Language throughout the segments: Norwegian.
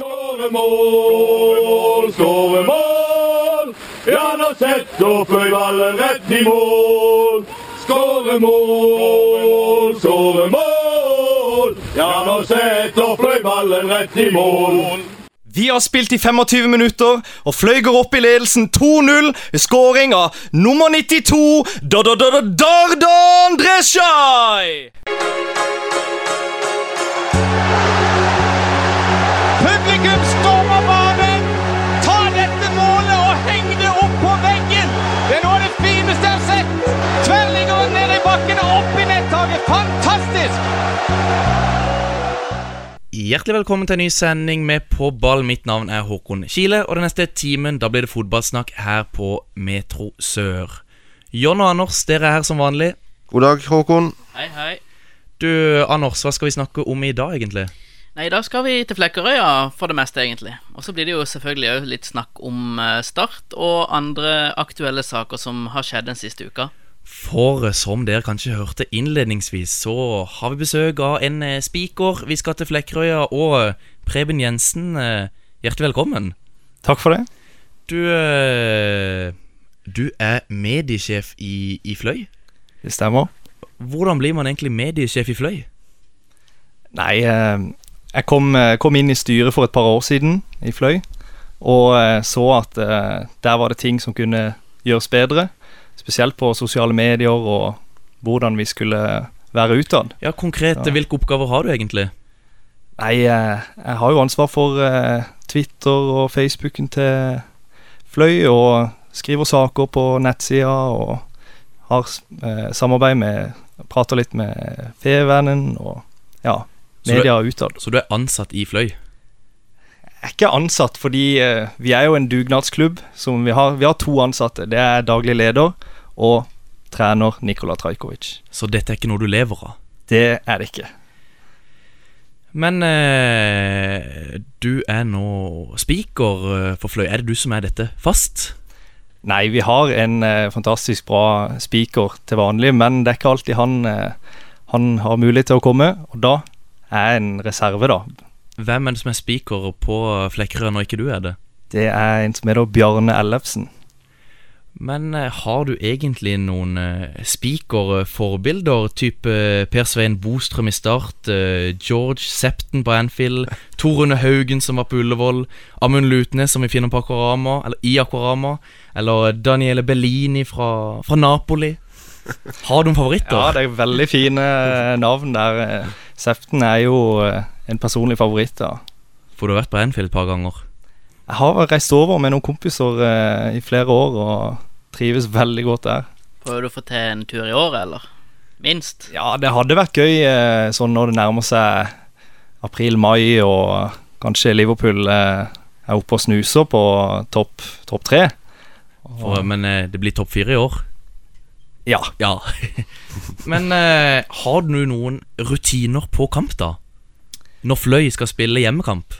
Skåre mål, skåre mål. Ja, nå setter fløyballen rett i mål. Skåre mål, skåre mål. Ja, nå setter fløyballen rett i mål. Vi har spilt i 25 minutter, og Fløy går opp i ledelsen 2-0 ved skåring av nummer 92 Da-da-da-da-Dardan Dresjaj! Hjertelig velkommen til en ny sending med På ball. Mitt navn er Håkon Kile, og den neste timen da blir det fotballsnakk her på Metro Sør. John og Anders, dere er her som vanlig. God dag, Håkon. Hei, hei. Du, Anders, hva skal vi snakke om i dag, egentlig? Nei, I dag skal vi til Flekkerøya for det meste, egentlig. Og så blir det jo selvfølgelig òg litt snakk om eh, Start og andre aktuelle saker som har skjedd den siste uka. For som dere kanskje hørte innledningsvis, så har vi besøk av en eh, spiker. Vi skal til Flekkerøya, og Preben Jensen, eh, hjertelig velkommen. Takk for det. Du eh, Du er mediesjef i, i Fløy. Det stemmer. Hvordan blir man egentlig mediesjef i Fløy? Nei, jeg kom, kom inn i styret for et par år siden i Fløy, og så at der var det ting som kunne gjøres bedre. Spesielt på sosiale medier og hvordan vi skulle være utad. Ja, konkret, Ja. hvilke oppgaver har du egentlig? Nei, eh, jeg har jo ansvar for eh, Twitter og Facebooken til Fløy, og skriver saker på nettsida og har eh, samarbeid med Prater litt med Fevennen og ja, media utad. Så du er ansatt i Fløy? Jeg er ikke ansatt, fordi vi er jo en dugnadsklubb. Som vi, har, vi har to ansatte. Det er daglig leder og trener Nikola Trajkovic. Så dette er ikke noe du lever av? Det er det ikke. Men eh, du er nå speaker eh, for Fløy. Er det du som er dette fast? Nei, vi har en eh, fantastisk bra speaker til vanlig, men det er ikke alltid han, eh, han har mulighet til å komme. Og da er jeg en reserve, da. Hvem er det som er speaker på Flekkerøy når ikke du er det? Det er en som heter Bjarne Ellefsen. Men eh, har du egentlig noen spikerforbilder, speaker-forbilder? Type eh, Per Svein Bostrøm i Start, eh, George Septon på Anfield, Tor Rune Haugen som var på Ullevål, Amund Lutnes som vi finner på Aquarama, eller i Aquarama, eller Daniele Bellini fra, fra Napoli. Har du noen favoritter? Ja, det er veldig fine eh, navn der. eh. Septen er jo eh, en personlig favoritt, da. For du har vært på Anfield et par ganger. Jeg har reist over med noen kompiser eh, i flere år og trives veldig godt der. Prøver du å få til en tur i året, eller? Minst. Ja, det hadde vært gøy eh, sånn når det nærmer seg april-mai og kanskje Liverpool eh, er oppe og snuser på topp topp tre. For, men eh, det blir topp fire i år. Ja. Ja. men eh, har du noen rutiner på kamp, da? Når Fløy skal spille hjemmekamp?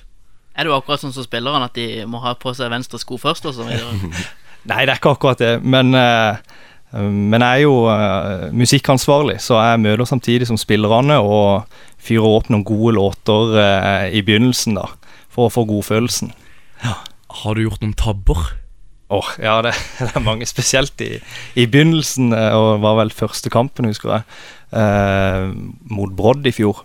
Er det jo akkurat sånn som spillerne, at de må ha på seg venstre sko først? Og så? Nei, det er ikke akkurat det, men eh, men jeg er jo eh, musikkansvarlig, så jeg møter samtidig som spillerne og fyrer opp noen gode låter eh, i begynnelsen, da, for å få godfølelsen. Har du gjort noen tabber? Åh, ja, det, det er mange, spesielt i, i begynnelsen, og var vel første kampen, husker jeg, eh, mot Brodd i fjor.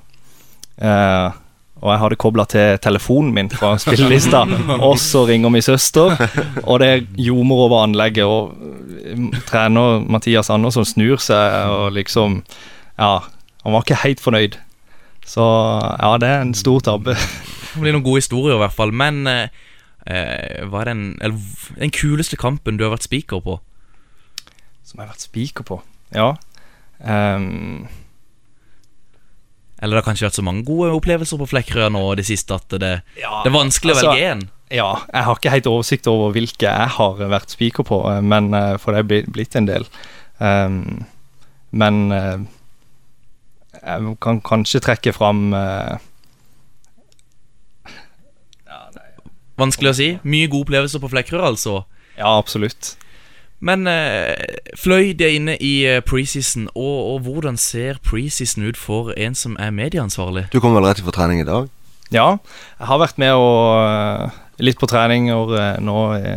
Eh, og jeg hadde kobla til telefonen min fra spillelista, og så ringer min søster, og det er ljomer over anlegget, og eh, trener Mathias Andersson snur seg, og liksom Ja, han var ikke helt fornøyd. Så ja, det er en stor tabbe. Det blir noen gode historier, i hvert fall. Men eh, eh, hva er den, eller, den kuleste kampen du har vært speaker på? Som jeg har vært spiker på. Ja. Ehm, Eller det har kanskje vært så mange gode opplevelser på Flekkerøya nå det siste at det, Ja, det er vanskelig altså- å velge én. Ja, jeg har ikke helt oversikt over hvilke jeg har vært spiker på, eh, men eh, for det er blitt en del. Um, men uh, jeg kan kanskje trekke fram eh, Vanskelig å si. Mye gode opplevelser på Flekkerøya, altså. Ja, absolutt. Men eh, Fløy, det er inne i eh, preseason, og, og hvordan ser preseason ut for en som er medieansvarlig? Du kom vel rett fra trening i dag? Ja, jeg har vært med og eh, litt på treninger eh, nå i,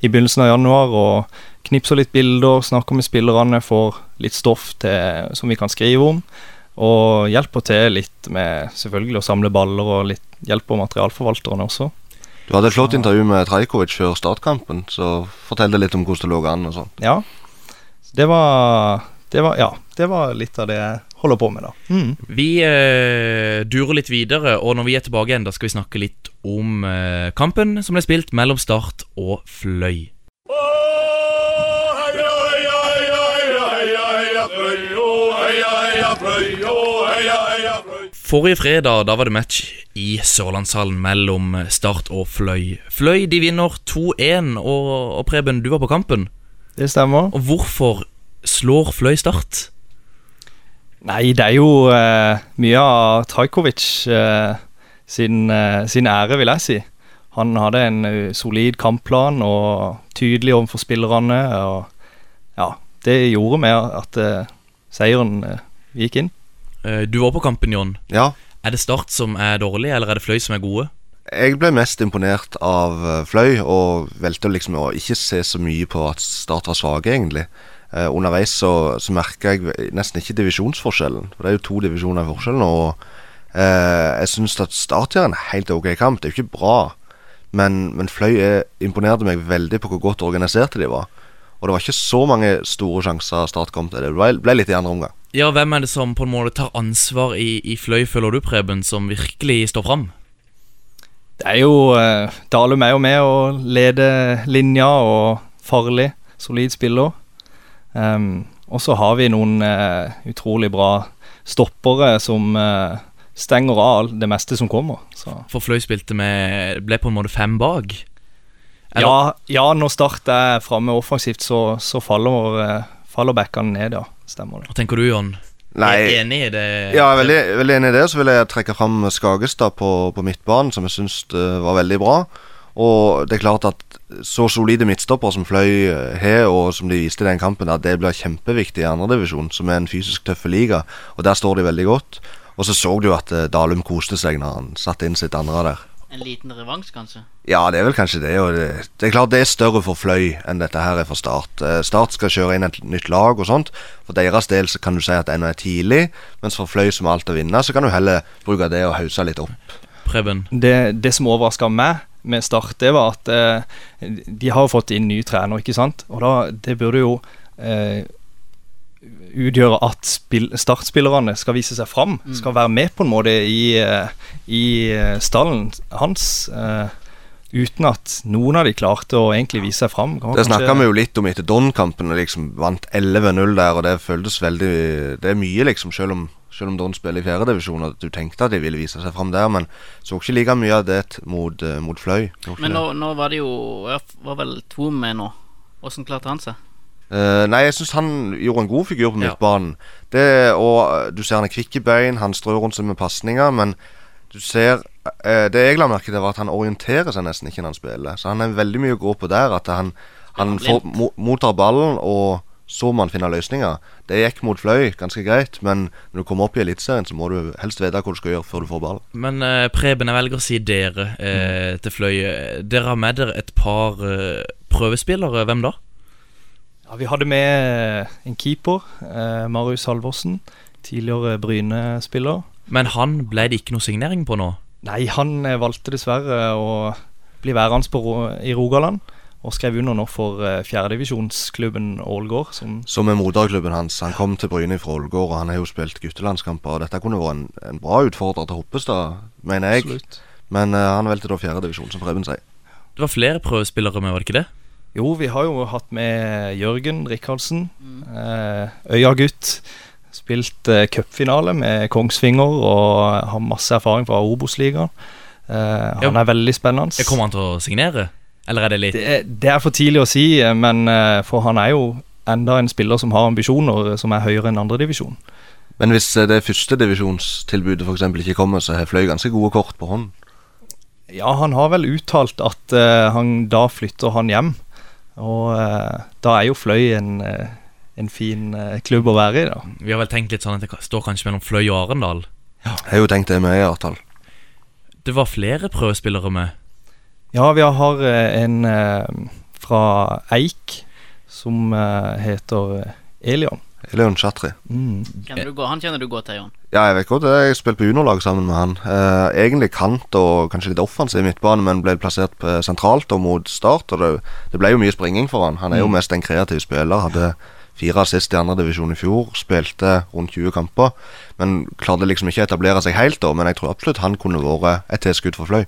i begynnelsen av januar og knipser litt bilder, snakker med spillerne, får litt stoff til, som vi kan skrive om. Og hjelper til litt med selvfølgelig å samle baller og litt hjelper materialforvalterne også. Du hadde et flott intervju med Trajkovic før startkampen, så fortell deg litt om hvordan det lå an og sånn. Ja, det var, det var Ja, det var litt av det jeg holder på med, da. Mm. Vi eh, durer litt videre, og når vi er tilbake igjen, da skal vi snakke litt om eh, kampen som ble spilt mellom Start og Fløy. Heia, heia, Fløy, å, heia, heia, Fløy, å, heia, heia, Fløy. Forrige fredag da var det match i Sørlandshallen mellom Start og Fløy. Fløy de vinner 2-1, og, og Preben, du var på kampen. Det stemmer. Og hvorfor slår Fløy Start? Nei, det er jo eh, mye av Trajkovic eh, sin, eh, sin ære, vil jeg si. Han hadde en eh, solid kampplan og tydelig overfor spillerne. Og ja, det gjorde med at eh, seieren eh, gikk inn. Eh, Du var på kampen, Jon. Ja, Er det Start som er dårlig, eller er det Fløy som er gode? jeg ble mest imponert av eh, Fløy, og valgte liksom å ikke se så mye på at Start var svake, egentlig. Eh, underveis så, så merka jeg nesten ikke divisjonsforskjellen. For det er jo to divisjoner i forskjellen. Og eh, jeg syns at Start gjør en helt ok kamp. Det er jo ikke bra, men, men Fløy er, imponerte meg veldig på hvor godt organiserte de var. Og det var ikke så mange store sjanser Start kom til. Det ble, ble litt i andre omgang. Ja, hvem er det som på en måte tar ansvar i, i Fløy, føler du, Preben, som virkelig står fram? Det er jo eh, Dalum er jo med å lede linja og farlig, solid spiller. Um, og så har vi noen eh, utrolig bra stoppere som eh, stenger av det meste som kommer. Så. For Fløy spilte med Ble på en måte fem bak. Eller- Ja, ja, når Start er framme offensivt, så, så faller, eh, faller backene ned, ja. Stemmer det. Hva tenker du, Jon? Nei, Er enig i det? Ja, jeg er veldig, veldig enig i det. Så vil jeg trekke fram Skagestad på, på midtbanen, som jeg syns var veldig bra. Og det er klart at så solide midtstopper som Fløy eh, har, og som de viste i den kampen, at det blir kjempeviktig i andredivisjon, som er en fysisk tøff liga. Og der står de veldig godt. Og så så du at eh, Dalum koste seg når han satte inn sitt andre der. En liten revansj, kanskje? Ja, det er vel kanskje det. Og det, det er klart det er større for Fløy enn dette her er for Start. Eh, Start skal kjøre inn et nytt lag og sånt. For deres del så kan du si at det ennå er tidlig, mens for Fløy som har alt å vinne, så kan du heller bruke det og hause litt opp. Preben? Det, det som overraska meg med Start, det var at eh, de har fått inn ny trener, ikke sant? Og da, det burde jo eh, utgjøre at spill, startspillerne skal vise seg fram. Skal være med på en måte i, eh, i eh, stallen hans. Uh, uten at noen av de klarte å egentlig vise seg fram. Det snakka vi jo litt om etter Don-kampen, og liksom vant 11-0 der, og det føltes veldig Det er mye, liksom, selv om, selv om Don spiller i fjerdedivisjon, at du tenkte at de ville vise seg fram der, men så ikke like mye av det mot, mot Fløy. Men nå, nå var det jo ja, Var vel to med nå? Åssen klarte han seg? Eh, nei, jeg syns han gjorde en god figur på Ja. midtbanen. Det, og eh, Du ser han er kvikk i bein, han strør rundt seg med pasninger, men du ser uh, Det jeg la merke til, var at han orienterer seg nesten ikke når han spiller. Så han er veldig mye å gå på der. At han, han Ja, får, mo, mottar ballen, og så må han finne løsninger. Det gikk mot Fløy ganske greit, men når du kommer opp i Eliteserien, så må du helst vite hva du skal gjøre før du får ballen. Men eh, Preben, jeg velger å si dere eh, til Fløy. Dere har med dere et par eh, prøvespillere. Hvem da? Ja, vi hadde med en keeper, eh, Marius Halvorsen. Tidligere Bryne-spiller. Men han ble det ikke noe signering på nå. Nei, han eh, valgte dessverre å bli værende på i Rogaland. Og skrev under nå for eh, fjerdedivisjonsklubben Ålgård. Som, Som er moderklubben hans. Han kom til Bryne fra Ålgård, og han har jo spilt guttelandskamper. Og dette kunne vært en, en bra utfordrer til Hoppestad, mener jeg. absolutt. Men uh, han valgte da fjerdedivisjon, som Preben sier. Det var flere prøvespillere med, var det ikke det? Jo, vi har jo hatt med Jørgen Rikardsen. Eh, Øya-gutt. Spilt eh, cupfinale med Kongsvinger og har masse erfaring fra Obos-ligaen. Eh, han er veldig spennende. Kommer han til å signere? Eller er det litt Det, det er for tidlig å si, eh, men eh, for han er jo enda en spiller som har ambisjoner eh, som er høyere enn andredivisjon. Men hvis eh, det førstedivisjonstilbudet f.eks. ikke kommer, så har Fløy ganske gode kort på hånd. Ja, han har vel uttalt at han da flytter han hjem. Og eh, da er jo Fløy en, eh, en fin eh, klubb å være i, da. Vi har vel tenkt litt sånn at det står kanskje mellom Fløy og Arendal. Ja. Jeg har jo tenkt det med i hvert det var flere prøvespillere med. Ja, vi har eh, en eh, fra Eik som eh, heter Elion. Elion. Chatri. Mm. Kjenner du han kjenner du godt til, Jon. Ja, jeg vet godt det. Jeg spilte på juniorlag sammen med han. Eh, egentlig kant og kanskje litt offensiv midtbane, men ble plassert sentralt og mot start. Og det, det ble jo mye springing for han. Han er jo mest en kreativ spiller. Hadde fire assist i andredivisjon i fjor. Spilte rundt 20 kamper. Men klarte liksom ikke å etablere seg helt da. Men jeg tror absolutt han kunne vært et tilskudd for Fløy.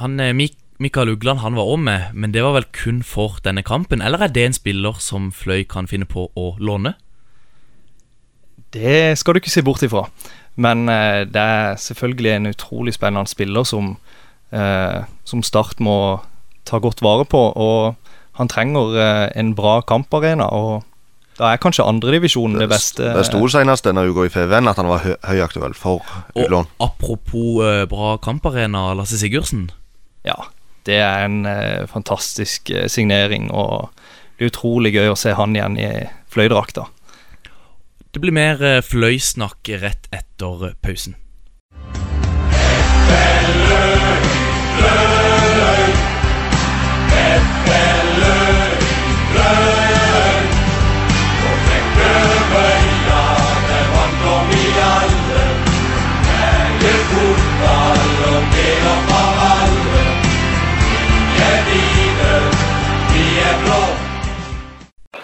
Han, eh, Mik Mikael Ugland han var òg med, men det var vel kun for denne kampen? Eller er det en spiller som Fløy kan finne på å låne? Det skal du ikke se bort ifra. Men eh, det er selvfølgelig en utrolig spennende spiller som, eh, som Start må ta godt vare på. Og han trenger eh, en bra kamparena. Og da er kanskje andredivisjon det beste. Det sto senest denne uka i FVN at han var hø høyaktuell for Og utlån. apropos eh, bra kamparena, Lasse Sigurdsen. Ja, det er en eh, fantastisk eh, signering. Og det er utrolig gøy å se han igjen i fløydrakta. Det blir mer eh, fløysnakk rett etter pausen.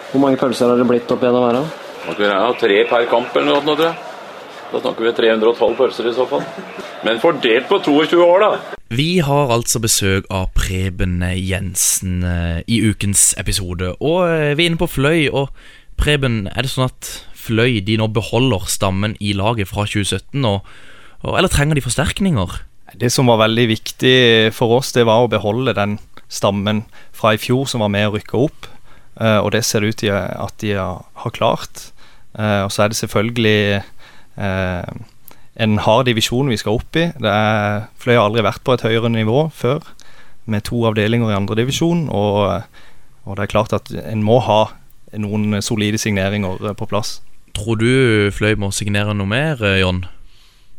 Hvor mange pølser har det blitt opp gjennom her? Snakker vi tre per kamp eller noe, tror jeg. Da snakker vi 312 pølser i så fall. Men fordelt på 22 år, da. Vi har altså besøk av Preben Jensen eh, i ukens episode. Og eh, vi er inne på Fløy. Og Preben, er det sånn at Fløy de nå beholder stammen i laget fra 2017? Og, og, eller trenger de forsterkninger? Det som var veldig viktig for oss, det var å beholde den stammen fra i fjor som var med å rykke opp. Eh, og det ser det ut til at de har har klart. Eh, og så er det selvfølgelig eh, en hard divisjon vi skal opp i. Det er, Fløy har aldri vært på et høyere nivå før, med to avdelinger i andredivisjon. Og, og det er klart at en må ha noen solide signeringer eh, på plass. Tror du Fløy må signere noe mer, Jon?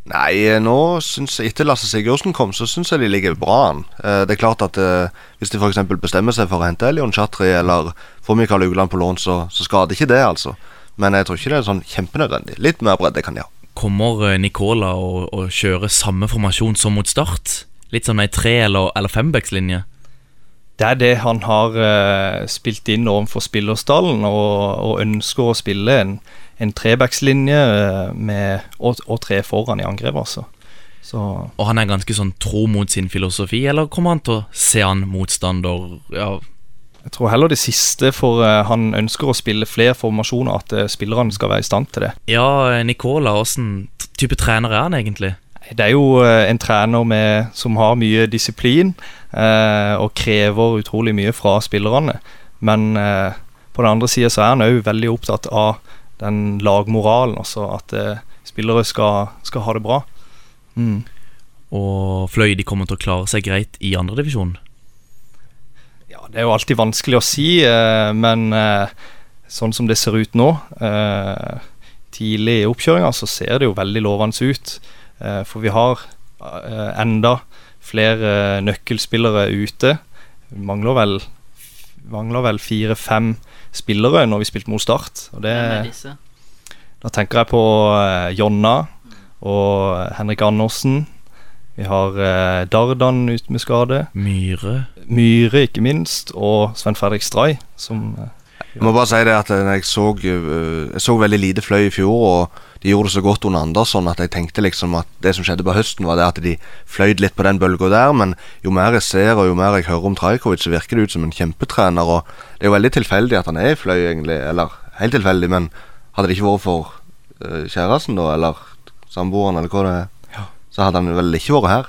Nei, eh, nå synes jeg etter Lasse Sigurdsen kom, så syns jeg de ligger bra an. Eh, Det er klart at eh, hvis de f.eks. bestemmer seg for å hente Elion Chatri eller få Mikael Ugland på lån, så, så skader ikke det, altså. Men jeg tror ikke det er sånn kjempenødvendig. Litt mer bredde kan de ha. Kommer eh, Nicola å, og kjøre samme formasjon som mot start? Litt som ei tre- eller, eller fembackslinje? Det er det han har uh, spilt inn overfor spillerstallen, og, og ønsker å spille en, en trebackslinje eh, med, og, og tre foran i angrep, altså. Så Og han er ganske sånn tro mot sin filosofi, eller kommer han til å se han motstander ja, jeg tror heller det siste, for eh, han ønsker å spille flere formasjoner, at eh, spillerne skal være i stand til det. ja Nicola, åssen type trener er han egentlig? Det er jo eh, en trener med, som har mye disiplin, eh, og krever utrolig mye fra spillerne. Men eh, på den andre sida så er han òg veldig opptatt av den lagmoralen, altså at eh, spillere skal, skal ha det bra. Mm. Og Fløy de kommer til å klare seg greit i andredivisjon? Det er jo alltid vanskelig å si, eh, men eh, sånn som det ser ut nå, eh, tidlig i oppkjøringa, så ser det jo veldig lovende ut. For vi har enda flere nøkkelspillere ute. Vi mangler vel Mangler vel fire-fem spillere når vi spilte mot Start. Og det, da tenker jeg på Jonna og Henrik Andersen. Vi har eh, Dardan ute med skade. Myhre Myhre, ikke minst, og Sven Fredrik Stray, som eh, Jeg må bare si det at jeg så, øh, jeg så veldig lite fløy i fjor, og de gjorde det så godt under Andersson at jeg tenkte liksom at det som skjedde på høsten, var det at de fløyd litt på den bølga der. Men jo mer jeg ser og jo mer jeg hører om Trajkovic, så virker det ut som en kjempetrener. Og det er jo veldig tilfeldig at han er i fløy, egentlig. Eller helt tilfeldig, men hadde det ikke vært for øh, kjæresten, da, eller samboeren, eller hva det er, så hadde han vel ikke vært her.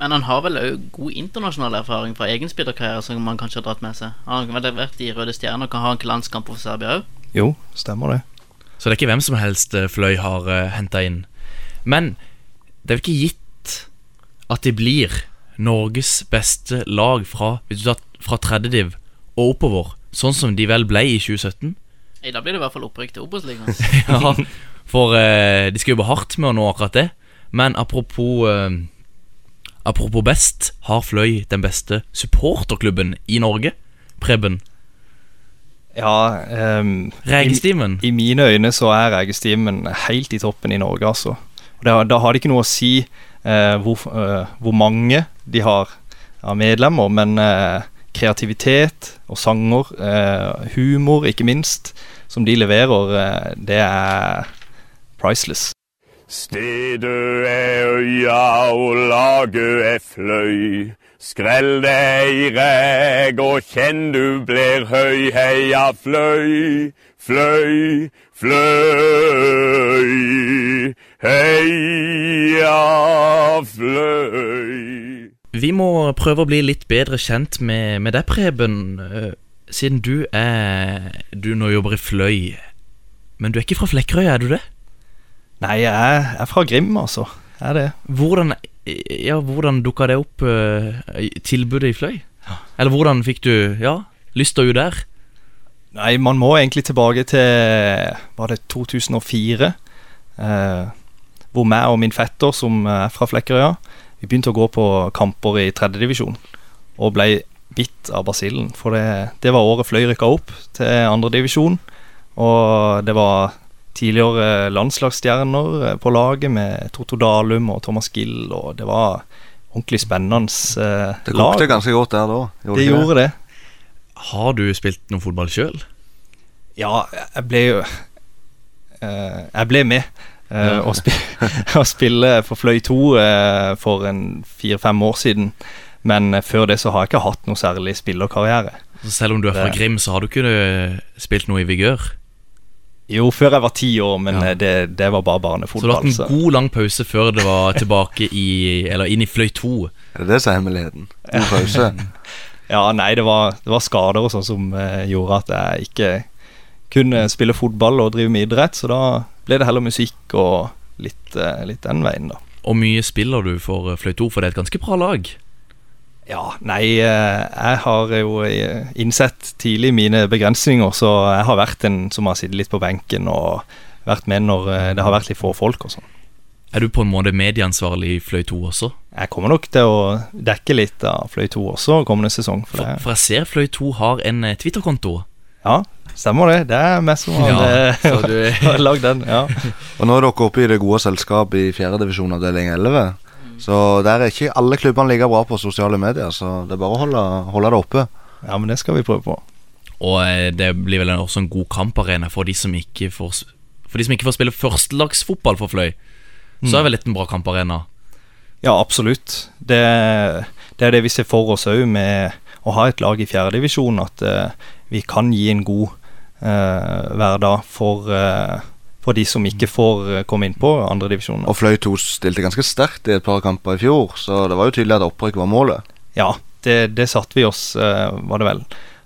Men han har vel òg god internasjonal erfaring fra egen spillerkarriere som han kanskje har dratt med seg. Han har vel vært i Røde Stjerner og kan ha en landskamp for Serbia òg. Jo, stemmer det. Så det er ikke hvem som helst eh, Fløy har uh, henta inn. Men det er jo ikke gitt at de blir Norges beste lag fra, hvis du tar fra tredje div og oppover, sånn som de vel ble i 2017. Nei, Da blir det i hvert fall opprykk til Obos-ligaen. Ja, for uh, de skal jobbe hardt med å nå akkurat det. Men apropos eh, Apropos best, har Fløy den beste supporterklubben i Norge? Preben? Ja, um, Regestimen? I, I mine øyne så er Regestimen helt i toppen i Norge, altså. Og da, da har det ikke noe å si uh, hvor, uh, hvor mange de har av medlemmer, men uh, kreativitet og sanger, humor ikke minst, som de leverer, det er priceless. Stedet er øya og laget er fløy. Skrell deg i reg og kjenn du blir høy. Heia fløy, fløy, fløy. Heia fløy. Vi må prøve å bli litt bedre kjent med, med deg, Preben. eh, Siden du er Du nå jobber i Fløy. Men du er ikke fra Flekkerøy, er du det? Nei, jeg er, fra Grim, altså. Jeg er det. Hvordan, ja, hvordan dukka det opp uh, tilbudet i Fløy? Eller hvordan fikk du ja, lysta ut der? Nei, man må egentlig tilbake til Var det 2004? Eh, hvor meg og min fetter, som er fra Flekkerøya, vi begynte å gå på kamper i tredjedivisjon. Og ble bitt av basillen. For det, det var året Fløy rykka opp til andredivisjon. Og det var tidligere landslagsstjerner eh, på laget med Toto Dalum og Thomas Gill, og det var ordentlig spennende eh, Det lag. kokte ganske godt der da. Det gjorde det. Har du spilt noe fotball sjøl? Ja, jeg ble jo eh, Jeg ble med eh, å, spil, og spille for Fløy 2 eh, for en fire-fem år siden. Men før det så har jeg ikke hatt noe særlig spillerkarriere. Så Selv om du er fra Grim, så har du ikke spilt noe i vigør? Jo, før jeg var ti år, men Ja. eh, det, det var bare barnefotball. Så du har hatt en god lang pause før det var tilbake i Eller inn i Fløy 2? Er det det som er hemmeligheten? God pause. Ja, nei, det var, det var skader og sånn som uh, gjorde at jeg ikke kunne spille fotball og drive med idrett, så da ble det heller musikk og litt, uh, litt den veien, da. Og mye spiller du for Fløy 2, for det er et ganske bra lag. Ja, nei, eh, jeg har jo eh, innsett tidlig mine begrensninger, så jeg har vært en som har sittet litt på benken og vært med når eh, det har vært litt få folk og sånn. Er du på en måte medieansvarlig i Fløy 2 også? Jeg kommer nok til å dekke litt av Fløy 2 også kommende sesong. For For, for jeg ser Fløy 2 har en Twitter-konto. ja, stemmer det. Det er meg som har, Ja, så du- har lagd den. ja. Og nå er dere oppe i det gode selskap i fjerdedivisjon avdeling 11. Så der er ikke alle klubbene like bra på sosiale medier, så det er bare å holde, holde det oppe. ja, men det skal vi prøve på. Og eh, det blir vel også en god kamparena for de som ikke får For de som ikke får spille førstelagsfotball for Fløy. Så er vel dette en bra kamparena. Ja, absolutt. Det, det er det vi ser for oss òg med å ha et lag i fjerdedivisjon, at uh, vi kan gi en god uh, hverdag for, eh, for de som ikke får eh, komme inn på andredivisjonen. Og Fløy 2 stilte ganske sterkt i et par kamper i fjor, så det var jo tydelig at opprykk var målet. Ja, det, det satte vi oss, eh, var det vel,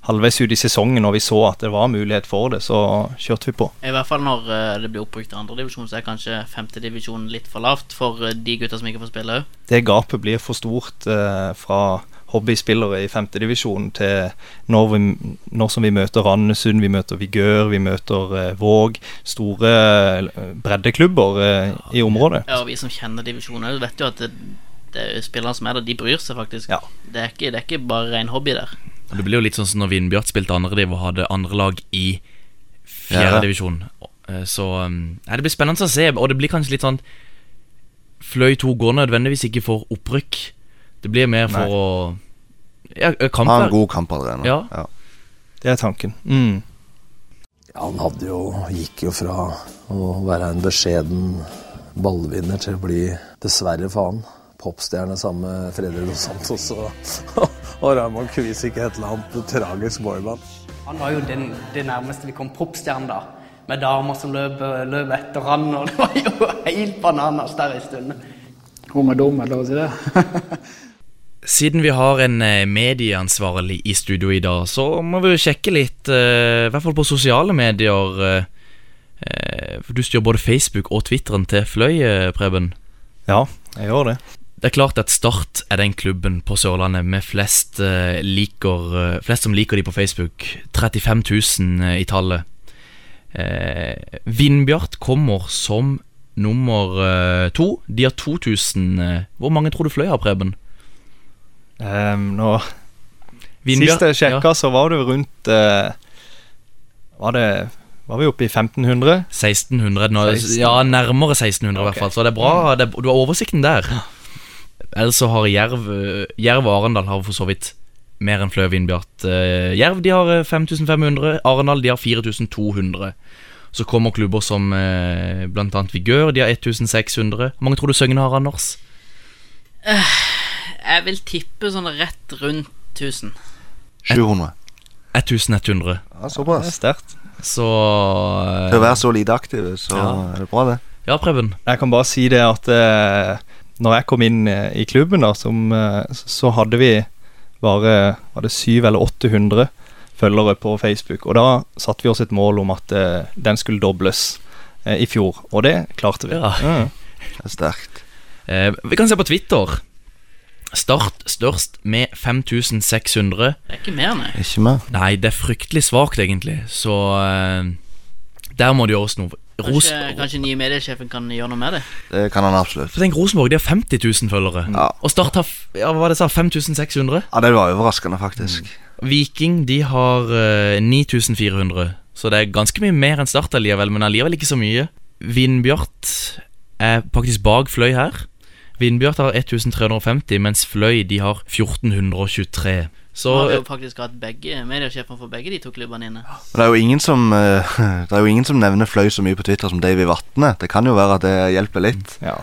halvveis ut i sesongen, når vi så at det var mulighet for det, så kjørte vi på. I hvert fall når eh, det blir oppbrukt andredivisjon, så er kanskje femtedivisjon litt for lavt for de gutta som ikke får spille òg. Det gapet blir for stort eh, fra hobbyspillere i femtedivisjon til når, vi, når som vi møter Randesund, vi møter Vigør, vi møter eh, Våg. Store eh, breddeklubber eh, i området. Ja, og vi som kjenner divisjonen òg, vet jo at det, det er spillerne som er der, de bryr seg faktisk. Ja. Det, er ikke, det er ikke bare ren hobby der. Det blir jo litt sånn som når Vindbjart spilte andrediv og hadde andre lag i Ja. fjerdedivisjon. Ja. Så um, ja, det blir spennende å se, og det blir kanskje litt sånn Fløy 2 går nødvendigvis ikke for opprykk. Det blir mer for Nei. å Ja, Ha en god god allerede. Ja. Det er tanken. Mm. Ja, han hadde jo, gikk jo fra å være en beskjeden ballvinner til å bli, dessverre for han, popstjerne sammen med Fredrik Dos Santos og, og Raymond Kvisik, et eller annet tragisk boyband. Han var jo den, det nærmeste vi kom popstjerne da. Med damer som løp, løp etter han, og det var jo helt bananas der en stund. Hun er dum, er det lov å si det? Siden vi har en eh, medieansvarlig i studio i dag, så må vi jo sjekke litt, eh, i hvert fall på sosiale medier. eh, For du styrer både Facebook og Twitteren til Fløy, Preben. Ja, jeg gjør det. Det er klart at Start er den klubben på Sørlandet med flest, liker, flest som liker de på Facebook. 35 000 eh, i tallet. Vindbjart kommer som nummer to. De har 2000. eh, hvor mange tror du Fløy har, Preben? Um, nå Vindbjørn- Sist jeg sjekka, så var det rundt uh, Var det Var vi oppe i 1500? 1600 nå, 16. Ja, nærmere 1600 i hvert fall. Så det er bra. Det, du har oversikten der. Ellers så har Jerv eh, Jerv og Arendal har for så vidt mer enn Fløy og Vindbjart. Uh, Jerv de har eh, 5500, Arendal de har 4200. Så kommer klubber som uh, annet Vigør, de har 1600. Hvor mange tror du Søgne har, Anders? Jeg vil tippe sånn rett rundt 1000. 700. 1100. Ja, er såpass. sterkt. Så eh, Til å være så lite aktiv, så Ja. er det bra, det. Ja, Preben. Jeg kan bare si det at eh, når jeg kom inn eh, i klubben, da, som, eh, så hadde vi bare var det 700 eller 800 følgere på Facebook. Og da satte vi oss et mål om at eh, den skulle dobles eh, i fjor, og det klarte vi. Ja. Mm. Det er sterkt. Eh, vi kan se på Twitter. Start størst med 5600. Det er ikke mer, nei. Ikke mer. Nei, det er fryktelig svakt, egentlig. Så eh, der må det gjøres noe. Ros Kanskje, kanskje nye mediesjefen kan gjøre noe med det? Det kan han absolutt. For tenk, Rosenborg de har 50 000 følgere. Ja. Og Start har f- ja, hva var det jeg sa, 5600. Ja, det var overraskende, faktisk. Viking de har eh, 9400. Så det er ganske mye mer enn Start allikevel, men allikevel ikke så mye. Vindbjart er faktisk bak Fløy her. Vindbjart har 1350, mens Fløy de har 1423. Så Nå har vi jo faktisk hatt begge mediesjefene for begge de to klubbene inne. Men det er jo ingen som eh, Det er jo ingen som nevner Fløy så mye på Twitter som Davy Vatne. Det kan jo være at det hjelper litt. Ja.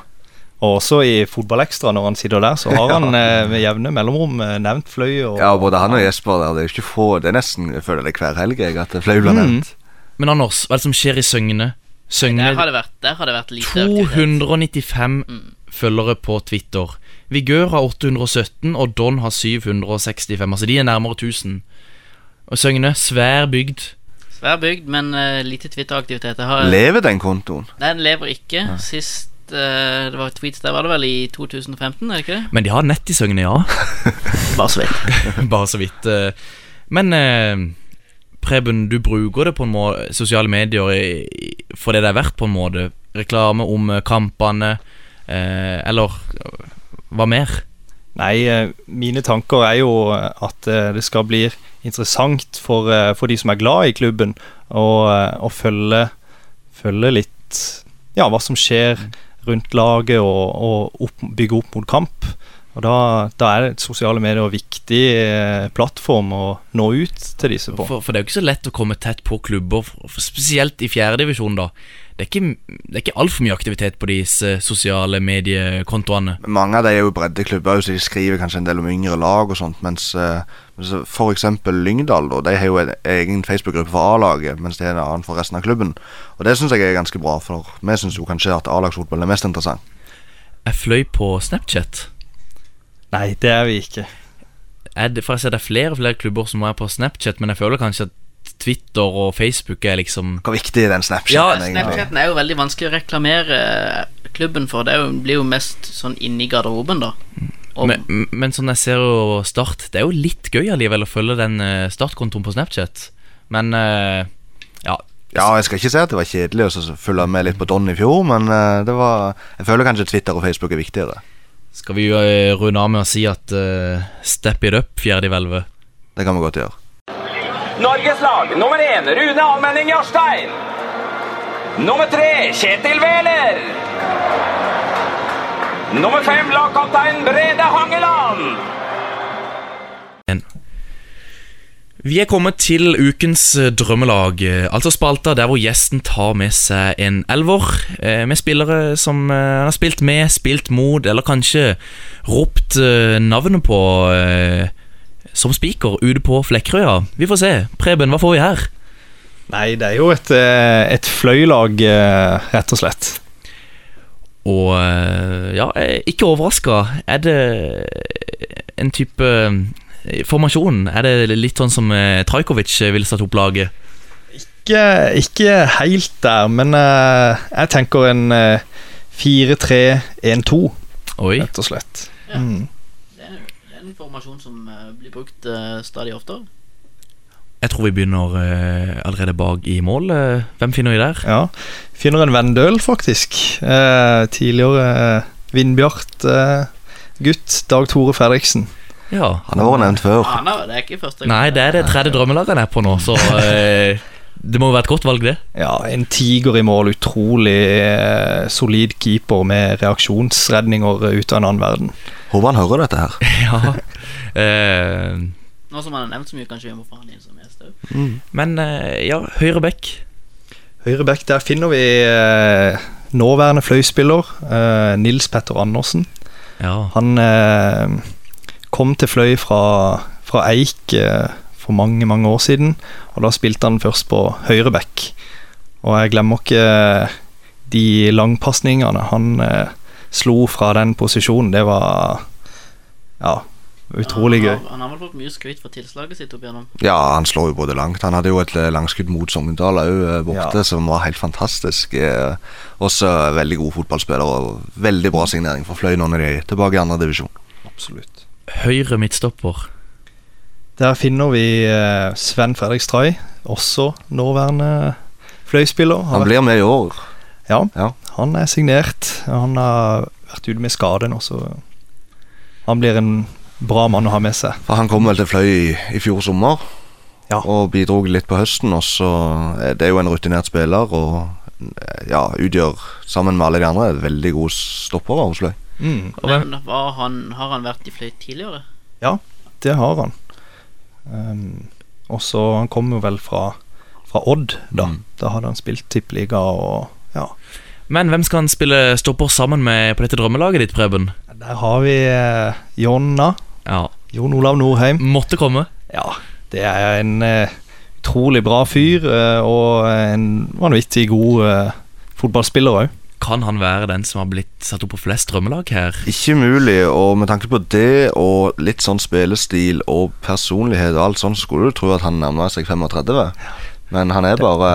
Og også i Fotballekstra, når han sitter der, så har han eh, med jevne mellomrom eh, nevnt Fløy. Og, Ja, både han og Jesper der. Det er jo ikke få Det er nesten Jeg føler det hver helg jeg at Fløy blir nevnt. Men Anders, hva er det som skjer i Søgne? Søgne Der har det vært, der har det vært lite aktivitet. 295 følgere på Twitter. Vigør har 817, og Don har 765. Altså de er nærmere 1000. Og Søgne, svær bygd. Svær bygd, men uh, lite Twitter-aktivitet. Har- Lever den kontoen? Den lever ikke. Sist uh, det var tweets der, var det vel i 2015, er det ikke det? Men de har nett i Søgne, ja. Bare så vidt. Bare så vidt. Uh, Men Preben, du bruker det på en måte sosiale medier i, i- for det det er verdt, på en måte. Reklame om kampene, eller eh, hva mer? Nei, eh, mine tanker er jo eh, at det skal bli interessant for, for de som er glad i klubben, å følge, følge litt ja, hva som skjer rundt laget, og, og opp, bygge opp mot kamp. Og da, da er sosiale medier en viktig eh, plattform å nå ut til disse på. For, for det er jo ikke så lett å komme tett på klubber, spesielt i fjerdedivisjon, da. Det er ikke, det er ikke altfor mye aktivitet på disse sosiale mediekontoene. Mange av de er jo breddeklubber, så de skriver kanskje en del om yngre lag og sånt. Mens, f.eks. for eksempel Lyngdal, da, de har jo en egen Facebook-gruppe for A-laget, mens de har en annen for resten av klubben. Og det syns jeg er ganske bra, for vi syns jo kanskje at A-lagsfotball er mest interessant. Jeg fløy på Snapchat. Nei, det er vi ikke. Jeg, for jeg ser det er flere og flere klubber som er på Snapchat, men jeg føler kanskje at Twitter og Facebook er liksom Hvor viktig den Snapchaten Ja, egentlig? Snapchaten er jo veldig vanskelig å reklamere klubben for. Det er jo, blir jo mest sånn inni garderoben, da. Og, men, men sånn jeg ser jo Start Det er jo litt gøy allikevel å følge den eh, startkontoen på Snapchat. Men eh, ja. Ja, jeg skal ikke si at det var kjedelig å så følge med litt på Don i fjor, men eh, det var Jeg føler kanskje Twitter og Facebook er viktigere. Skal vi runde av med å si at uh, step it up, fjerde i hvelvet? Det kan vi godt gjøre. Norges lag nummer én Rune Almenning Jarstein. Nummer tre Kjetil Wæler. Nummer fem lagkaptein Brede Hangeland. Vi er kommet til ukens eh, drømmelag, eh, altså spalta der hvor gjesten tar med seg en elver eh, med spillere som han har spilt med, spilt mot, eller kanskje ropt navnet på som spiker ute på Flekkerøya. Vi får se. Preben, hva får vi her? Nei, det er jo et, eh, et fløylag, eh, rett og slett. Og eh, ja, ikke overraska. Er det en type formasjon? Er det litt sånn som Trajkovic ville satt opp laget? Ikke, ikke helt der, men jeg tenker en eh, 4-3-1-2, rett og slett. Ja. Mm. det, er, det er en formasjon som eh, blir brukt eh, stadig oftere. Jeg tror vi begynner eh, allerede bak i mål. Eh, hvem finner vi der? Ja. Finner en Vendøl, faktisk. Eh, tidligere eh, Vindbjart-gutt. Dag Tore Fredriksen. Ja. Han har vært nevnt før. Ja, nei, det er ikke første Nei, det er det tredje drømmelaget han er på nå, så det må jo være et godt valg, det. Ja, en tiger i mål. Utrolig eh, solid keeper med reaksjonsredninger ut av en annen verden. Håper han hører dette her. ja. Eh, Nå som han har nevnt så mye, kanskje vi må få han inn som gjest òg. men eh, ja, høyre back. Høyre back, der finner vi eh, nåværende fløyspiller eh, Nils Petter Andersen. Ja. Han eh, kom til Fløy fra, fra Eik eh, for mange, mange år siden, og da spilte han først på høyre back. Og jeg glemmer ikke de langpasningene han eh, slo fra den posisjonen. Det var ja, utrolig gøy. Han har vel fått mye skryt for tilslaget sitt opp igjennom. Ja, han slår jo både langt. Han hadde jo et eh, langskudd mot Sogndal òg borte, Ja. som var helt fantastisk. Eh, Også veldig god fotballspiller og veldig bra signering for Fløy nå når de er tilbake i andre divisjon. Absolutt. Høyre midtstopper. Der finner vi eh, Sven Fredrik Stray, også nåværende fløyspiller. Han blir med i år. Ja, Ja. han er signert. Han har vært ute med skade nå, så han blir en bra mann å ha med seg. For Han kom vel til Fløy i, i fjor sommer Ja. og bidro litt på høsten. Og så er det jo en rutinert spiller og eh, ja, utgjør sammen med alle de andre veldig gode stoppere hos Fløy. Mm. Men han, har han vært i fløy tidligere? Ja, det har han. Um, og så Han kom jo vel fra, fra Odd, da. Mm. Da hadde han spilt tippeliga og ja. men hvem skal han spille stopper sammen med på dette drømmelaget ditt, Preben? Der har vi eh, Jonna. Ja. Jon Olav Norheim. Måtte komme. Ja, det er en eh, utrolig bra fyr, eh, og en vanvittig god eh, fotballspiller òg. Kan han være den som har blitt satt opp på flest drømmelag her? Ikke mulig, og med tanke på det og litt sånn spillestil og personlighet og alt sånn, så skulle du tro at han nærmer seg 35. Men han er bare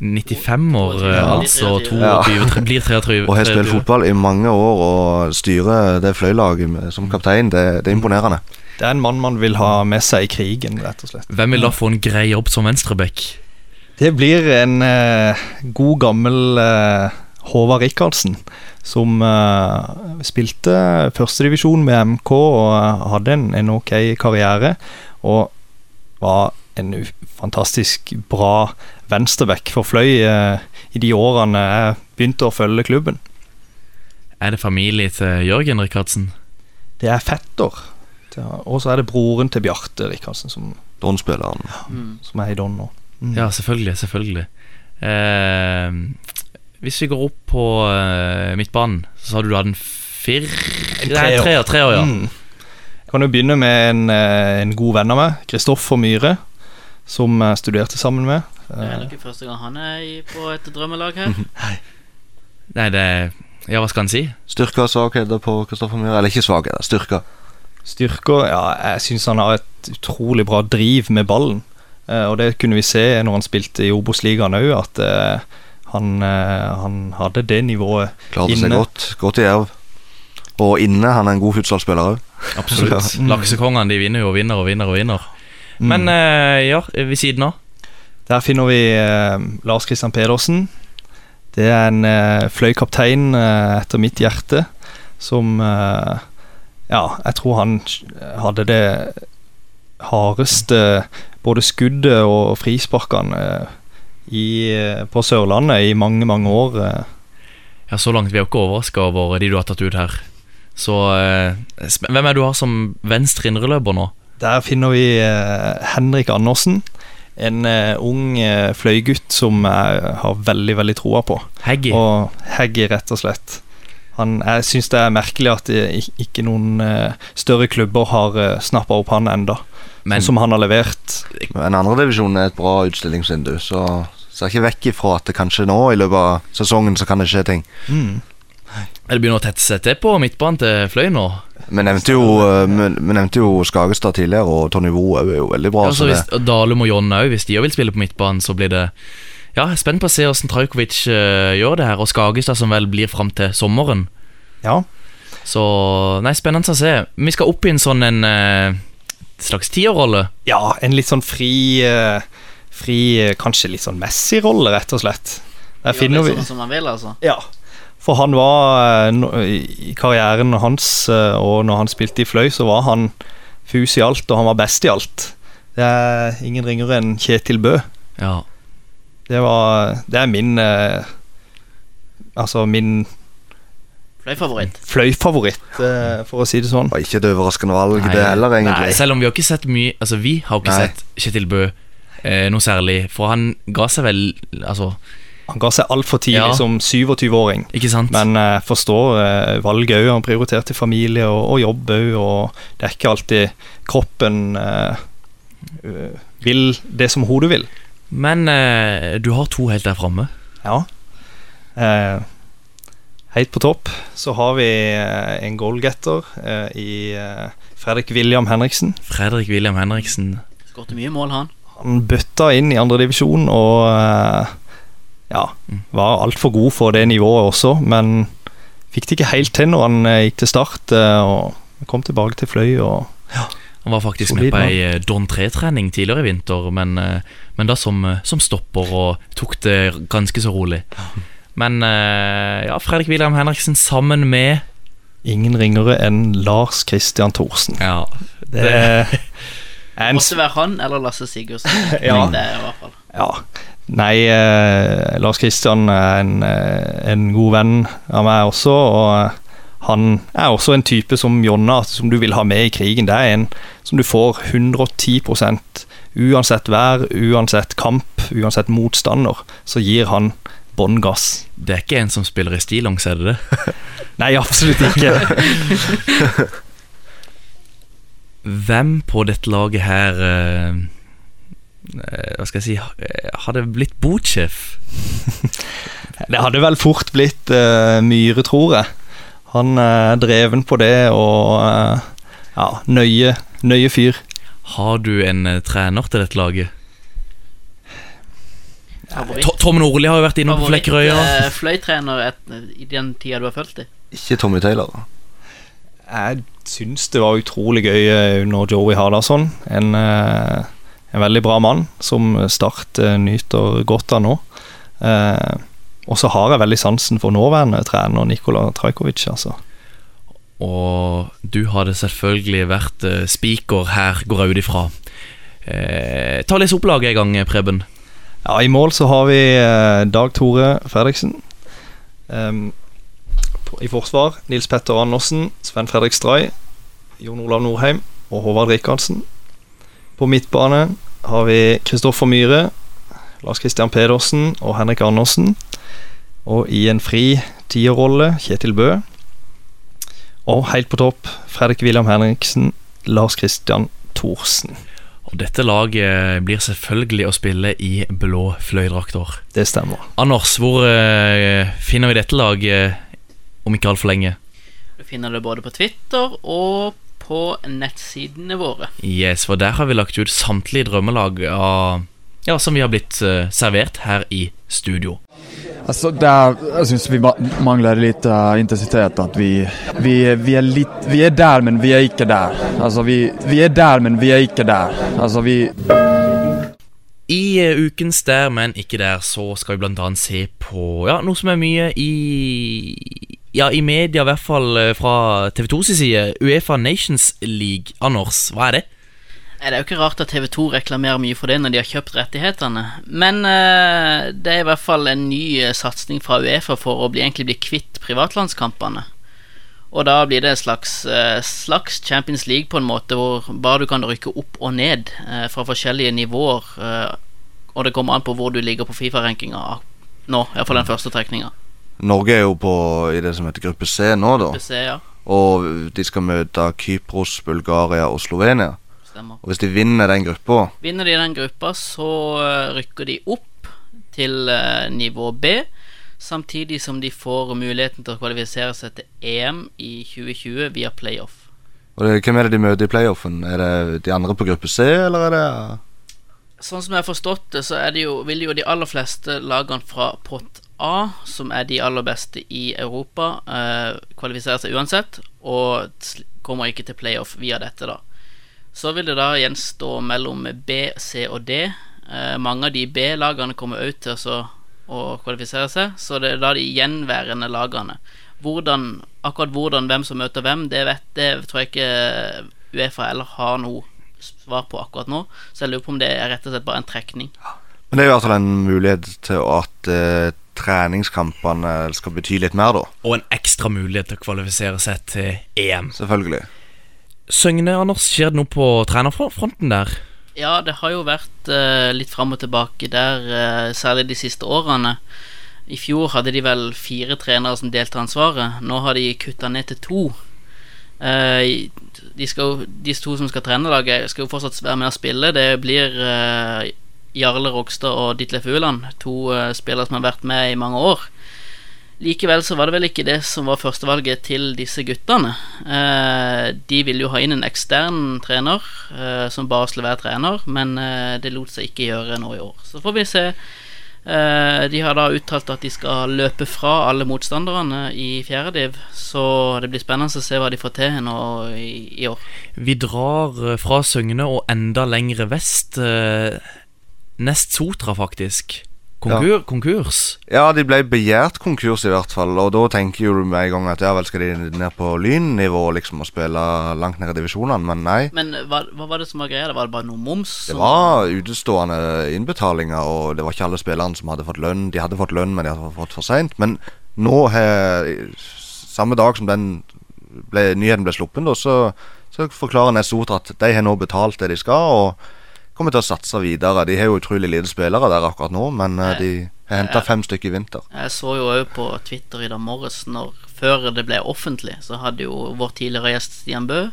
95 år, Ja. altså. Ja. 22, blir 23. Og har spilt fotball i mange år og styrer det fløylaget som kaptein. Det, det er imponerende. Det er en mann man vil ha med seg i krigen, rett og slett. Hvem vil da få en grei jobb som venstreback? Det blir en eh, god, gammel eh, Håvard Rikardsen, som uh, spilte førstedivisjon med MK og eh, hadde en, en ok karriere. Og var en fantastisk bra venstreback for Fløy uh, i de årene jeg begynte å følge klubben. Er det familie til Jørgen Rikardsen? Det er fetter. Er- Og så er det broren til Bjarte Rikardsen, som, Don-spilleren. Mm. som er i Don nå. Mm. Ja, selvfølgelig. selvfølgelig eh, Hvis vi går opp på uh, midtbanen, så sa du du hadde en fir... En Nei, treer. treer, treer, ja. Mm. Jeg kan jo begynne med en, eh, en god venn av meg, Kristoffer Myhre, som jeg studerte sammen med. Det er Eh, nok ikke første gang han er på et drømmelag her. Nei, det Ja, hva skal han si? Styrker og svakheter på Kristoffer Myhre. Eller ikke svakheter, styrker. Styrker Ja, jeg syns han har et utrolig bra driv med ballen. Eh, og det kunne vi se når han spilte i Obos-ligaen òg, at eh, han, eh, han hadde det nivået Klarte seg godt. Godt i Jerv. Og inne han er en god futsalspiller òg. Absolutt. Mm. Laksekongene de vinner jo og vinner og vinner og vinner. Mm. Men eh, ja, ved siden av Der finner vi eh, Lars Christian Pedersen. Det er en eh, fløykaptein eh, etter mitt hjerte, som eh, Ja, jeg tror han hadde det hardeste både skuddet og frisparkene i, på Sørlandet i mange, mange år. eh. Ja, Så langt vi er ikke overraska over de du har tatt ut her. Så eh, hvem er det du har som venstre indreløper nå? Der finner vi eh, Henrik Andersen. En eh, ung eh, fløygutt som jeg har veldig, veldig troa på. Heggy. Og Heggy, rett og slett. Han, jeg syns det er merkelig at ikke noen eh, større klubber har uh, snappa opp han enda Men Sånn som han har levert. Men andredivisjon er et bra utstillingsvindu, så ser ikke vekk ifra at det kanskje nå i løpet av sesongen så kan det skje ting. Mm. det begynner å tette seg til på midtbanen til Fløy nå. Vi nevnte jo, eh, nevnte jo Skagestad tidligere, og Tony Woe er jo veldig bra. Ja, så så hvis og Dalum og John òg, hvis de òg vil spille på midtbanen, så blir det Ja, jeg er spent på å se hvordan Trajkovic uh, gjør det her, og Skagestad som vel blir fram til sommeren. Ja. Så Nei, spennende å se. Vi skal opp i en sånn en uh, slags tierrolle. ja, en litt sånn fri eh, Fri, eh, kanskje litt sånn Messi-rolle, rett og slett. Der Gjør finner det vi sånn som han vil, altså. Ja. For han var eh, I karrieren hans eh, og når han spilte i Fløy, så var han fus i alt, og han var best i alt. Det er ingen ringere enn Kjetil Bø. Ja. Det var Det er min Altså min Fløy-favoritt. fløyfavoritt, for å si det sånn. Var ikke et overraskende valg, Nei, det heller, egentlig. Nei, selv om vi har ikke sett mye Altså, vi har ikke Nei. sett Kjetil Bø eh, noe særlig, for han ga seg vel Altså, Han ga seg altfor tidlig Ja. som 27-åring. ikke sant? Men jeg forstår eh, valget òg. Han prioriterte familie og, og jobb òg, og det er ikke alltid kroppen eh, øh, vil det som hodet vil. Men eh, du har to helt der framme. Ja. Eh, helt på topp så har vi eh, en goalgetter eh, i eh, Fredrik William Henriksen. Fredrik William Henriksen. Skåret mye mål, han. Han bøtta inn i andredivisjon og eh, ja, var altfor god for det nivået også, men fikk det ikke helt til når han eh, gikk til start eh, og kom tilbake til Fløy. og Han var faktisk Solid med på ei Don 3-trening tidligere i vinter, men, men da som, som stopper og tok det ganske så rolig. Men ja, Fredrik William Henriksen sammen med Ingen ringere enn Lars Christian Thorsen. Ja, Det er en Måtte være han eller Lasse Sigurdsen. Ja. Det er i hvert fall. Ja. Nei, eh, Lars Kristian er en, eh, en god venn av meg også, og eh, han er også en type som Jonna, som du vil ha med i krigen. Det er en som du får 110% uansett vær, uansett kamp, uansett motstander, så gir han bånn gass. Det er ikke en som spiller i stillongs, er det det? Nei, absolutt ikke. Hvem på dette laget her eh, eh, Hva skal jeg si eh, Hadde blitt botsjef? Det hadde vel fort blitt uh, Myhre, tror jeg. Han er dreven på det og ja, nøye, nøye fyr. Har du en trener til dette laget? To- Tom Nordli har jo vært innom på Flekkerøya. Favoritt fløytrener i den tida du har fulgt dem? Ikke Tommy Taylor. Jeg syns det var utrolig gøy Når under Joey Hardasson. En, eh, en veldig bra mann som Start eh, nyter godt av nå. Eh, og så har jeg veldig sansen for nåværende trener Nikola Trajkovic. Altså. Og du hadde selvfølgelig vært eh, spiker her, går jeg ut ifra. Eh, ta og Les opplaget en gang, Preben. Ja, I mål så har vi eh, Dag Tore Fredriksen. Um, I forsvar Nils Petter Andersen, Sven Fredrik Stray, Jon Olav Norheim og Håvard Rikardsen. På midtbane har vi Kristoffer Myhre, Lars Christian Pedersen og Henrik Andersen. Og i en fri tierrolle Kjetil Bø. Og helt på topp Fredrik William Henriksen, Lars Christian Thorsen. Og dette laget blir selvfølgelig å spille i blå fløydrakter. Det stemmer. Anders, hvor eh, finner vi dette laget om ikke altfor lenge? Du finner det både på Twitter og på nettsidene våre. Yes, for der har vi lagt ut samtlige drømmelag av, ja, som vi har blitt uh, servert her i studio. Altså, der, jeg syns vi mangler litt lite eh, intensitet. At vi, vi, vi, er litt vi er der, men vi er ikke der. Altså, vi, vi er der, men vi er ikke der. Altså, vi... I eh, ukens Der, men ikke der, så skal vi blant annet se på ja, noe som er mye i Ja, i media, i hvert fall eh, fra TV 2 sin side. Uefa Nations League. Anders, hva er det? Det er jo ikke rart at TV2 reklamerer mye for det når de har kjøpt rettighetene. Men uh, det er i hvert fall en ny eh, satsing fra Uefa for å bli, egentlig bli kvitt privatlandskampene. Og da blir det en slags, uh, slags Champions League på en måte hvor bare du kan rykke opp og ned uh, fra forskjellige nivåer. og det kommer an på hvor du ligger på Fifa-rankinga nå, iallfall den første trekninga. Norge er jo på i det som heter gruppe C nå, da. Gruppe C, ja. Og de skal møte Kypros, Bulgaria og Slovenia. Stemmer. Og hvis de vinner den gruppa, Vinner de den gruppa, så eh, rykker de opp til eh, nivå B. Samtidig som de får muligheten til å kvalifisere seg til EM i 2020 via playoff. og det, hvem er det de møter i playoffen? Er det de andre på gruppe C, eller er det Sånn som jeg har forstått det, så det jo, vil jo de aller fleste lagene fra pott A, som er de aller beste i Europa, eh, kvalifisere seg uansett, og kommer ikke til playoff via dette, da. Så vil det da gjenstå mellom B, C og D. Eh, mange av de B-lagene kommer òg til å kvalifisere seg, så det er da de gjenværende lagene. Hvordan, akkurat hvordan hvem som møter hvem, det vet det tror jeg ikke Uefa eller har noe svar på akkurat nå. Så jeg lurer på om det er rett og slett bare en trekning. Men det er i hvert fall en mulighet til at eh, treningskampene skal bety litt mer, da. Og en ekstra mulighet til å kvalifisere seg til EM. Selvfølgelig. Søgne, Anders, skjer det noe på trenerfronten der? Ja, det har jo vært eh, litt fram og tilbake der, eh, særlig de siste årene. I fjor hadde de vel fire trenere som delte ansvaret. Nå har de kutta ned til to. Eh, de, skal, de to som skal trene laget, skal jo fortsatt være med og spille. Det blir eh, Jarle Rogstad og Ditlef Ueland, to eh, spillere som har vært med i mange år. Likevel så var det vel ikke det som var førstevalget til disse guttene. Eh, de ville jo ha inn en ekstern trener eh, som bare skulle være trener, men det lot seg ikke gjøre nå i år. Så får vi se. De har da uttalt at de skal løpe fra alle motstanderne i fjerdediv, så det blir spennende å se hva de får til nå i, i år. Vi drar fra Søgne og enda lengre vest. Nest Sotra, faktisk. Konkur, Konkurs. Ja, de ble begjært konkurs, i hvert fall. Og da tenker jo du med en gang at ja vel, skal de ned på lynnivå liksom og spille langt ned i divisjonene, men nei. Men hva, hva var det som var greia? Det Var det bare noe moms? Det var utestående innbetalinger, og det var ikke alle spillerne som hadde fått lønn. De hadde fått lønn, men de hadde fått for seint. Men nå, har- samme dag som den ble, nyheten ble sluppet, da, så, så forklarer Nesotra at de har nå betalt det de skal, og kommer til å satse videre. De har jo utrolig lite spillere der akkurat nå, men eh, de har henta fem stykker i vinter. Jeg så jo òg på Twitter i dag morges, når, før det ble offentlig, så hadde jo vår tidligere gjest Stian Bø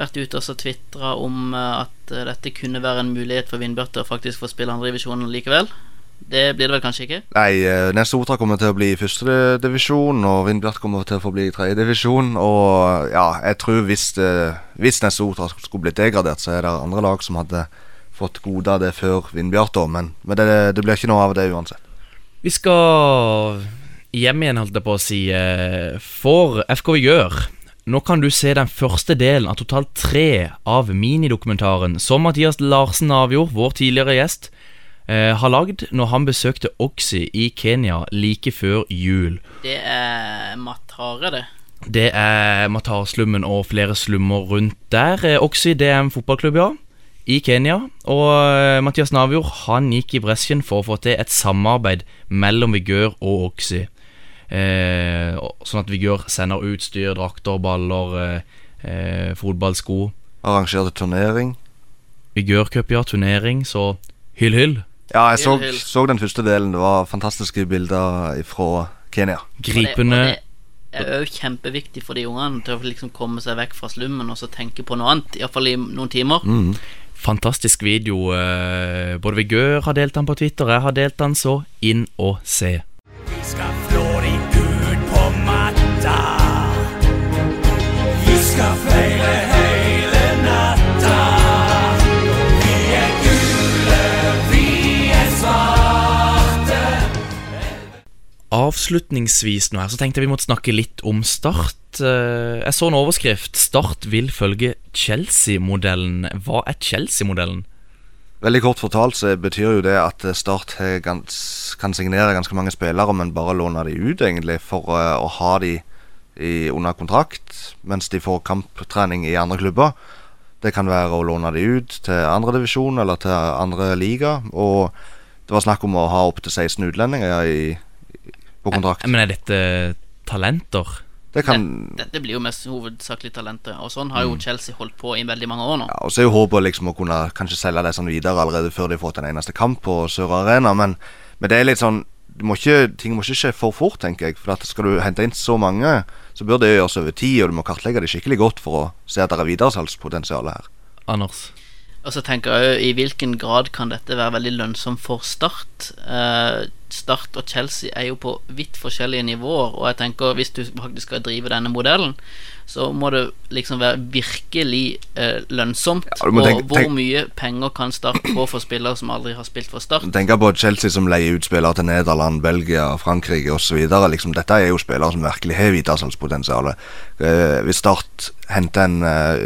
vært ute og tvitra om eh, at eh, dette kunne være en mulighet for Vindbjørn til å faktisk få spille andredivisjonen likevel. Det blir det vel kanskje ikke? Nei, eh, Otra kommer til å bli i førstedivisjon, og Vindbjart kommer til å få bli i tredjedivisjon. Og ja, jeg tror hvis, hvis Nesotra skulle blitt degradert, så er det andre lag som hadde fått gode av det før Vindbjart, da. Men, men det, det blir ikke noe av det uansett. Vi skal hjem igjen, holdt jeg på å si, eh, for FK Vigør. Nå kan du se den første delen av totalt tre av minidokumentaren som Mathias Larsen avgjorde, vår tidligere gjest, eh, har lagd når han besøkte Oxy i Kenya like før jul. Det er Matare, det. Det er Matar-slummen og flere slummer rundt der. Eh, Oxy det er en fotballklubb, ja, i Kenya. Og eh, Mathias Navjord han gikk i bresjen for å få til et samarbeid mellom Vigør og Oxy. Eh, sånn at Vigør sender utstyr, drakter, baller, eh, eh, fotballsko. Arrangerte turnering. Vigørcup, ja, turnering, så hyll, hyll. Ja, jeg så, så den første delen. Det var fantastiske bilder fra Kenya. Gripende Det er òg kjempeviktig for de ungene til å liksom komme seg vekk fra slummen og så tenke på noe annet, iallfall i noen timer. Fantastisk video. eh, Både Vigør har delt den på Twitter, jeg har delt den, så inn og se. Vi skal flå deg ut på matta. Avslutningsvis nå her, så tenkte jeg vi måtte snakke litt om Start. Eh, Jeg så en overskrift. Start vil følge Chelsea-modellen. Hva er Chelsea-modellen? Veldig kort fortalt så betyr jo det at Start gans, kan signere ganske mange spillere, men bare låne de ut, egentlig, for eh, å ha de under kontrakt, mens de får kamptrening i andre klubber. Det kan være å låne de ut til andredivisjon eller til andre liga. Og det var snakk om å ha opptil 16 utlendinger i, på kontrakt. Men er dette talenter? Det kan Det- Dette blir jo mest hovedsakelig talenter, og sånn har jo Chelsea holdt på i veldig mange år nå. Ja, og så er jo håpet liksom å kunne kanskje selge det sånn videre allerede før de har fått en eneste kamp på Sør Arena, men, men det er litt sånn du må ikke, Ting må ikke skje for fort, tenker jeg. For at skal du hente inn så mange, så bør det gjøres over tid, og du må kartlegge det skikkelig godt for å se at det er videresalgspotensial her. Anders? Og så tenker jeg i hvilken grad kan dette være veldig lønnsomt for Start. Eh, Start og Chelsea er jo på vidt forskjellige nivåer, og jeg tenker hvis du faktisk skal drive denne modellen, så må det liksom være virkelig eh, lønnsomt. Ja, og tenke- hvor tenk- mye penger kan Start få for spillere som aldri har spilt for Start? Tenk på Chelsea som leier ut spillere til Nederland, Belgia, Frankrike osv. Liksom, dette er jo spillere som virkelig har videresalgspotensial. Eh, hvis Start henter en uh,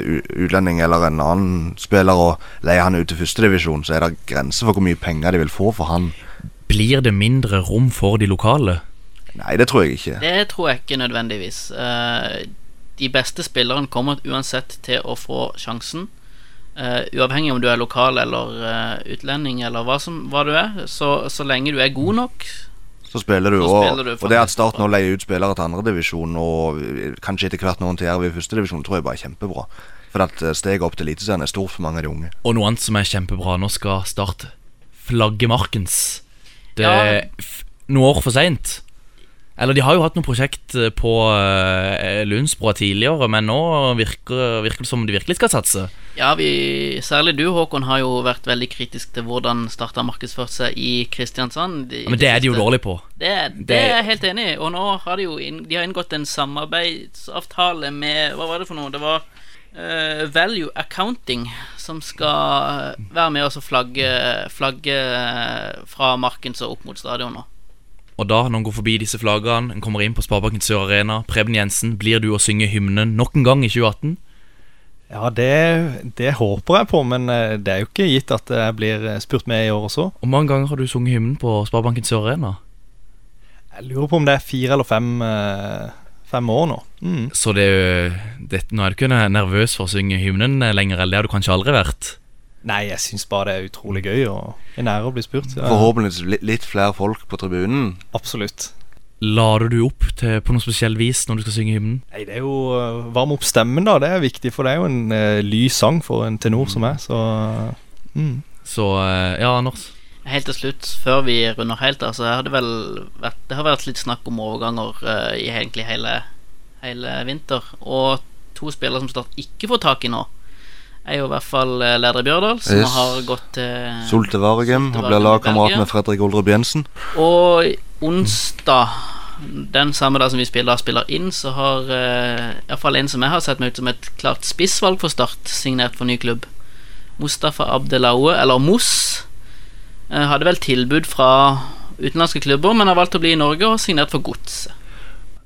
utlending eller en annen spiller og leier han ut til førstedivisjon, så er det grenser for hvor mye penger de vil få for han. Blir det mindre rom for de lokale? Nei, det tror jeg ikke. Det tror jeg ikke nødvendigvis. Eh, de beste spillerne kommer uansett til å få sjansen. Eh, uavhengig om du er lokal eller eh, utlending eller hva, som, hva du er. Så, så lenge du er god nok, Så spiller du, Så og, spiller du og det at Start nå leier ut spillere til andredivisjon, og kanskje etter hvert noen til Jerv i førstedivisjon, tror jeg bare er kjempebra. For at steget opp til Eliteserien er stort for mange av de unge. Og noe annet som er kjempebra, nå skal Start flagge markens. Det Ja. er noen år for seint. Eller de har jo hatt noe prosjekt eh, på uh, Lundsbroa tidligere, men nå virker, virker det som de virkelig skal satse. Ja, vi, særlig du Håkon har jo vært veldig kritisk til hvordan Starta har markedsført seg i Kristiansand. i Ja, men det er de jo dårlige på. Det, det, Det- er jeg helt enig i. Og nå har de jo inn, de har inngått en samarbeidsavtale med Hva var det for noe? Det var eh, Value Accounting som skal være med oss og flagge, flagge fra Markens og opp mot stadion nå. Og da, når en går forbi disse flaggene, en kommer inn på Sparebanken Sør Arena, Preben Jensen, blir du å synge hymnen nok en gang i 2018? Ja, det, det håper jeg på, men eh, det er jo ikke gitt at jeg blir eh, spurt med i år også. Hvor mange ganger har du sunget hymnen på Sparebanken Sør Arena? Jeg lurer på om det er fire eller fem, eh, fem år nå. Mm. Så det, det, nå er du ikke nervøs for å synge hymnen lenger, eller det har du kanskje aldri vært? Nei, jeg syns bare det er utrolig gøy og en ære å bli spurt. Ja, Forhåpentligvis litt, litt flere folk på tribunen. Absolutt. Lader du opp til, på noe spesielt vis når du skal synge hymnen? Nei, det er jo uh, Varme opp stemmen, da. Det er viktig, for det er jo en uh, lys sang for en tenor som meg, så mm. Så eh, ja, Anders. Helt til slutt, før vi runder helt, av, så har det vel vært, det har vært litt snakk om overganger uh, i egentlig hele, hele vinter. Og to spillere som Start ikke får tak i nå, er jo i hvert fall eh, Lerdre Bjørdal, som Yes. har gått til Solte Varegem og Solte blir lagkamerat med Fredrik Oldrup Jensen. Og onsdag, den samme dag som vi spiller, spiller inn, så har uh, iallfall en som jeg har sett meg ut som et klart spissvalg for Start, signert for ny klubb. Mustafa Abdelaoue, eller Moss, eh, hadde vel tilbud fra utenlandske klubber, men har valgt å bli i Norge og signert for Godset.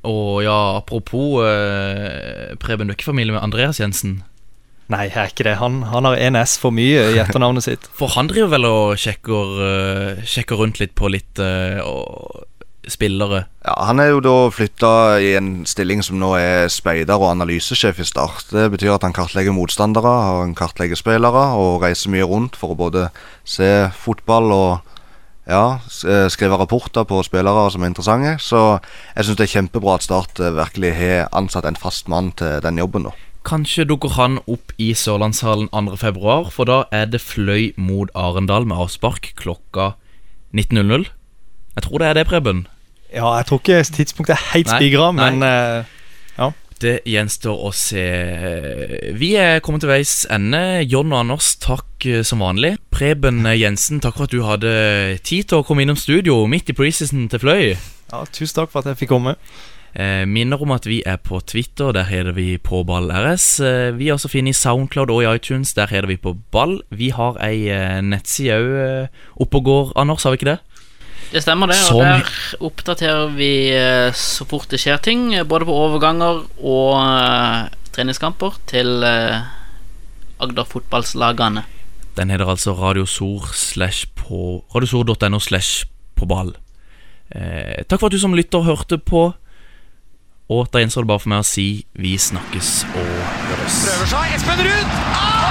Og ja, apropos eh, Preben, du er ikke familie med Andreas Jensen? Nei, jeg er ikke det. Han, han har en S for mye i etternavnet sitt. For han driver vel og sjekker, uh, sjekker rundt litt på litt uh, og spillere. Ja, Han er jo da flytta i en stilling som nå er speider og analysesjef i Start. Det betyr at han kartlegger motstandere, og han kartlegger spillere og reiser mye rundt for å både se fotball og ja, eh, skrive rapporter på spillere som er interessante. Så jeg syns det er kjempebra at Start eh, virkelig har ansatt en fast mann til den jobben. da Kanskje dukker han opp i Sørlandshallen 2.2, for da er det Fløy mot Arendal med avspark klokka 19.00. Jeg tror det er det, Preben. Ja, jeg tror ikke tidspunktet er helt spigra, men eh, ja. Det gjenstår å se. Vi er kommet til veis ende. John og Anders, takk eh, som vanlig. Preben Jensen, takk for at du hadde tid til å komme innom studio midt i preseason til Fløy. ja, Tusen takk for at jeg fikk komme. Eh, minner om at vi er på Twitter, der heter vi på Ball RS. Eh, vi er også finne i Soundcloud og i iTunes, der heter vi på Ball. Vi har ei eh, nettside òg eh, oppe og går, Anders, har vi ikke det? Det stemmer, det. Som- Og der oppdaterer vi eh, så fort det skjer ting, eh, både på overganger og uh, treningskamper til uh, Agder fotballslagene. Den heter altså radiosor.no slash på på ball. Eh, takk for at du som lytter hørte på. Og da gjenstår det bare for meg å si vi snakkes og høres. Prøver seg. Espen Ruud! Ah!